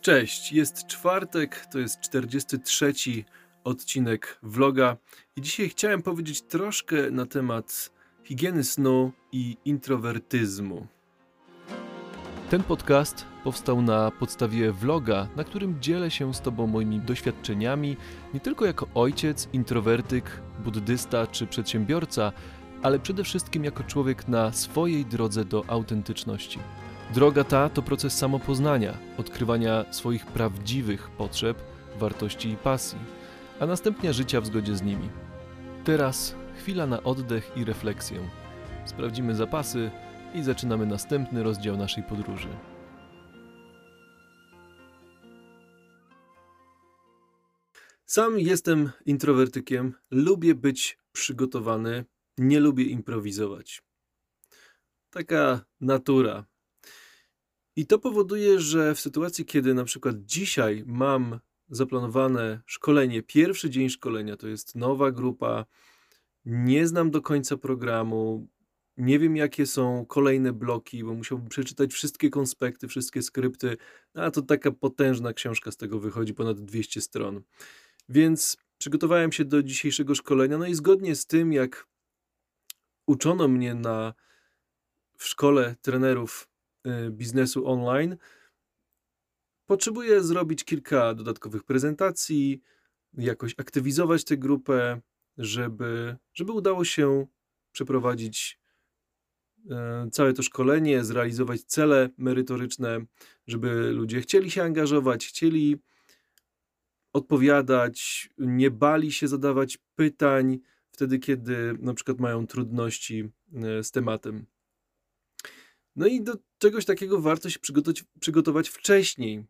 Cześć, jest czwartek, to jest 43 odcinek vloga i dzisiaj chciałem powiedzieć troszkę na temat higieny snu i introwertyzmu. Ten podcast powstał na podstawie vloga, na którym dzielę się z Tobą moimi doświadczeniami, nie tylko jako ojciec, introwertyk, buddysta czy przedsiębiorca, ale przede wszystkim jako człowiek na swojej drodze do autentyczności. Droga ta to proces samopoznania, odkrywania swoich prawdziwych potrzeb, wartości i pasji, a następnie życia w zgodzie z nimi. Teraz chwila na oddech i refleksję. Sprawdzimy zapasy i zaczynamy następny rozdział naszej podróży. Sam jestem introwertykiem, lubię być przygotowany, nie lubię improwizować. Taka natura, i to powoduje, że w sytuacji, kiedy na przykład dzisiaj mam zaplanowane szkolenie, pierwszy dzień szkolenia, to jest nowa grupa, nie znam do końca programu, nie wiem jakie są kolejne bloki, bo musiałbym przeczytać wszystkie konspekty, wszystkie skrypty, a to taka potężna książka z tego wychodzi, ponad 200 stron. Więc przygotowałem się do dzisiejszego szkolenia, no i zgodnie z tym, jak uczono mnie na w szkole trenerów biznesu online, potrzebuję zrobić kilka dodatkowych prezentacji, jakoś aktywizować tę grupę, żeby, żeby udało się przeprowadzić y, całe to szkolenie, zrealizować cele merytoryczne, żeby ludzie chcieli się angażować, chcieli odpowiadać, nie bali się zadawać pytań wtedy, kiedy na przykład mają trudności y, z tematem. No i do czegoś takiego warto się przygotować, przygotować wcześniej.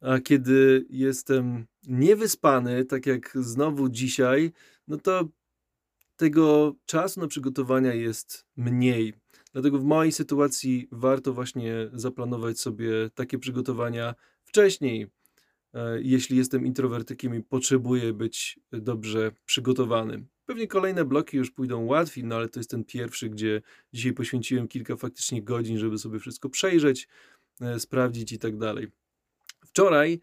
A kiedy jestem niewyspany, tak jak znowu dzisiaj, no to tego czasu na przygotowania jest mniej. Dlatego w mojej sytuacji warto właśnie zaplanować sobie takie przygotowania wcześniej. E, jeśli jestem introwertykiem i potrzebuję być dobrze przygotowany. Pewnie kolejne bloki już pójdą łatwiej, no ale to jest ten pierwszy, gdzie dzisiaj poświęciłem kilka faktycznie godzin, żeby sobie wszystko przejrzeć, e, sprawdzić i tak dalej. Wczoraj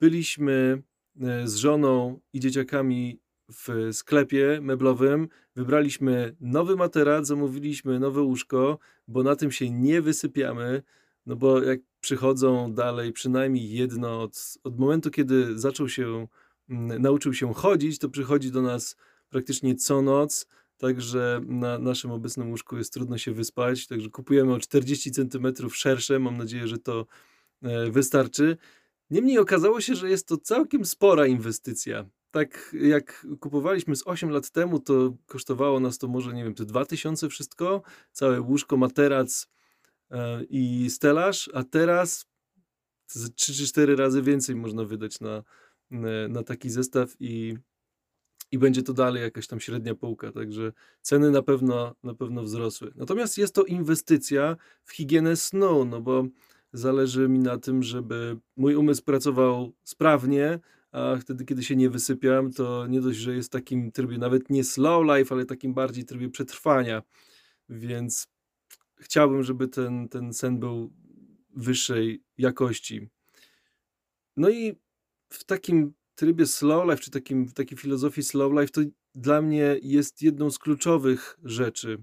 byliśmy e, z żoną i dzieciakami w sklepie meblowym. Wybraliśmy nowy materac, zamówiliśmy nowe łóżko, bo na tym się nie wysypiamy. No bo jak przychodzą dalej przynajmniej jedno od, od momentu, kiedy zaczął się, mm, nauczył się chodzić, to przychodzi do nas praktycznie co noc, także na naszym obecnym łóżku jest trudno się wyspać, także kupujemy o 40 cm szersze, mam nadzieję, że to e, wystarczy. Niemniej okazało się, że jest to całkiem spora inwestycja. Tak jak kupowaliśmy z 8 lat temu, to kosztowało nas to może, nie wiem, to 2000 wszystko, całe łóżko, materac e, i stelaż, a teraz 3 czy 4 razy więcej można wydać na, na taki zestaw i i będzie to dalej jakaś tam średnia półka, także ceny na pewno, na pewno wzrosły. Natomiast jest to inwestycja w higienę snu, no bo zależy mi na tym, żeby mój umysł pracował sprawnie, a wtedy, kiedy się nie wysypiam, to nie dość, że jest w takim trybie nawet nie slow life, ale takim bardziej trybie przetrwania, więc chciałbym, żeby ten, ten sen był wyższej jakości. No i w takim trybie slow life, czy takim, takiej filozofii slow life, to dla mnie jest jedną z kluczowych rzeczy.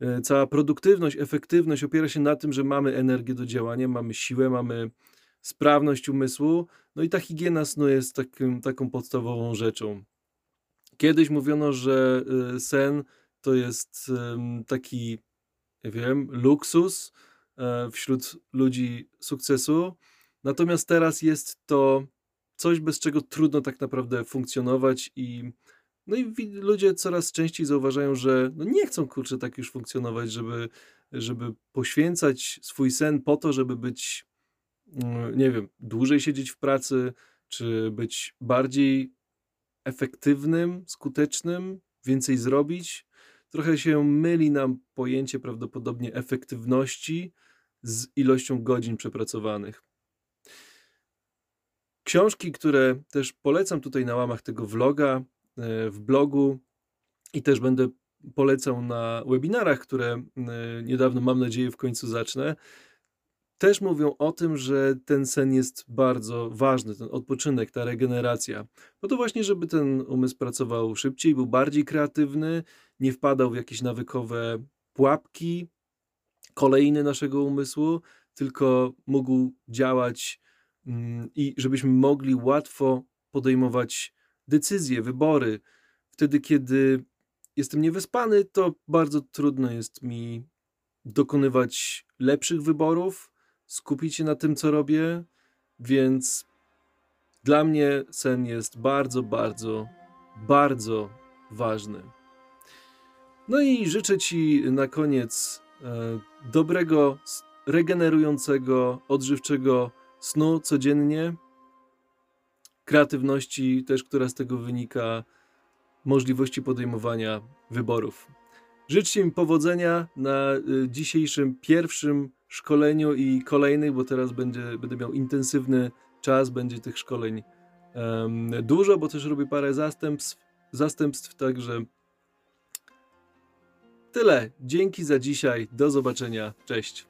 E, cała produktywność, efektywność opiera się na tym, że mamy energię do działania, mamy siłę, mamy sprawność umysłu, no i ta higiena snu jest takim, taką podstawową rzeczą. Kiedyś mówiono, że e, sen to jest taki, wiem, luksus e, wśród ludzi sukcesu, natomiast teraz jest to coś, bez czego trudno tak naprawdę funkcjonować i no i ludzie coraz częściej zauważają, że no nie chcą kurczę tak już funkcjonować, żeby, żeby poświęcać swój sen po to, żeby być, mm, nie wiem, dłużej siedzieć w pracy, czy być bardziej efektywnym, skutecznym, więcej zrobić. Trochę się myli nam pojęcie prawdopodobnie efektywności z ilością godzin przepracowanych. Książki, które też polecam tutaj na łamach tego vloga, e, w blogu i też będę polecał na webinarach, które e, niedawno mam nadzieję w końcu zacznę. też mówią o tym, że ten sen jest bardzo ważny, ten odpoczynek, ta regeneracja. Po to właśnie, żeby ten umysł pracował szybciej, był bardziej kreatywny, nie wpadał w jakieś nawykowe pułapki, kolejny naszego umysłu, tylko mógł działać i żebyśmy mogli łatwo podejmować decyzje, wybory. Wtedy, kiedy jestem niewyspany, to bardzo trudno jest mi dokonywać lepszych wyborów, skupić się na tym, co robię, więc dla mnie sen jest bardzo, bardzo, bardzo ważny. No i życzę Ci na koniec e, dobrego, regenerującego, odżywczego snu codziennie, kreatywności też, która z tego wynika, możliwości podejmowania wyborów. Życzcie mi powodzenia na y, dzisiejszym pierwszym szkoleniu i kolejnych, bo teraz będzie, będę miał intensywny czas, będzie tych szkoleń um, dużo, bo też robię parę zastępstw, zastępstw, także tyle. Dzięki za dzisiaj. Do zobaczenia. Cześć.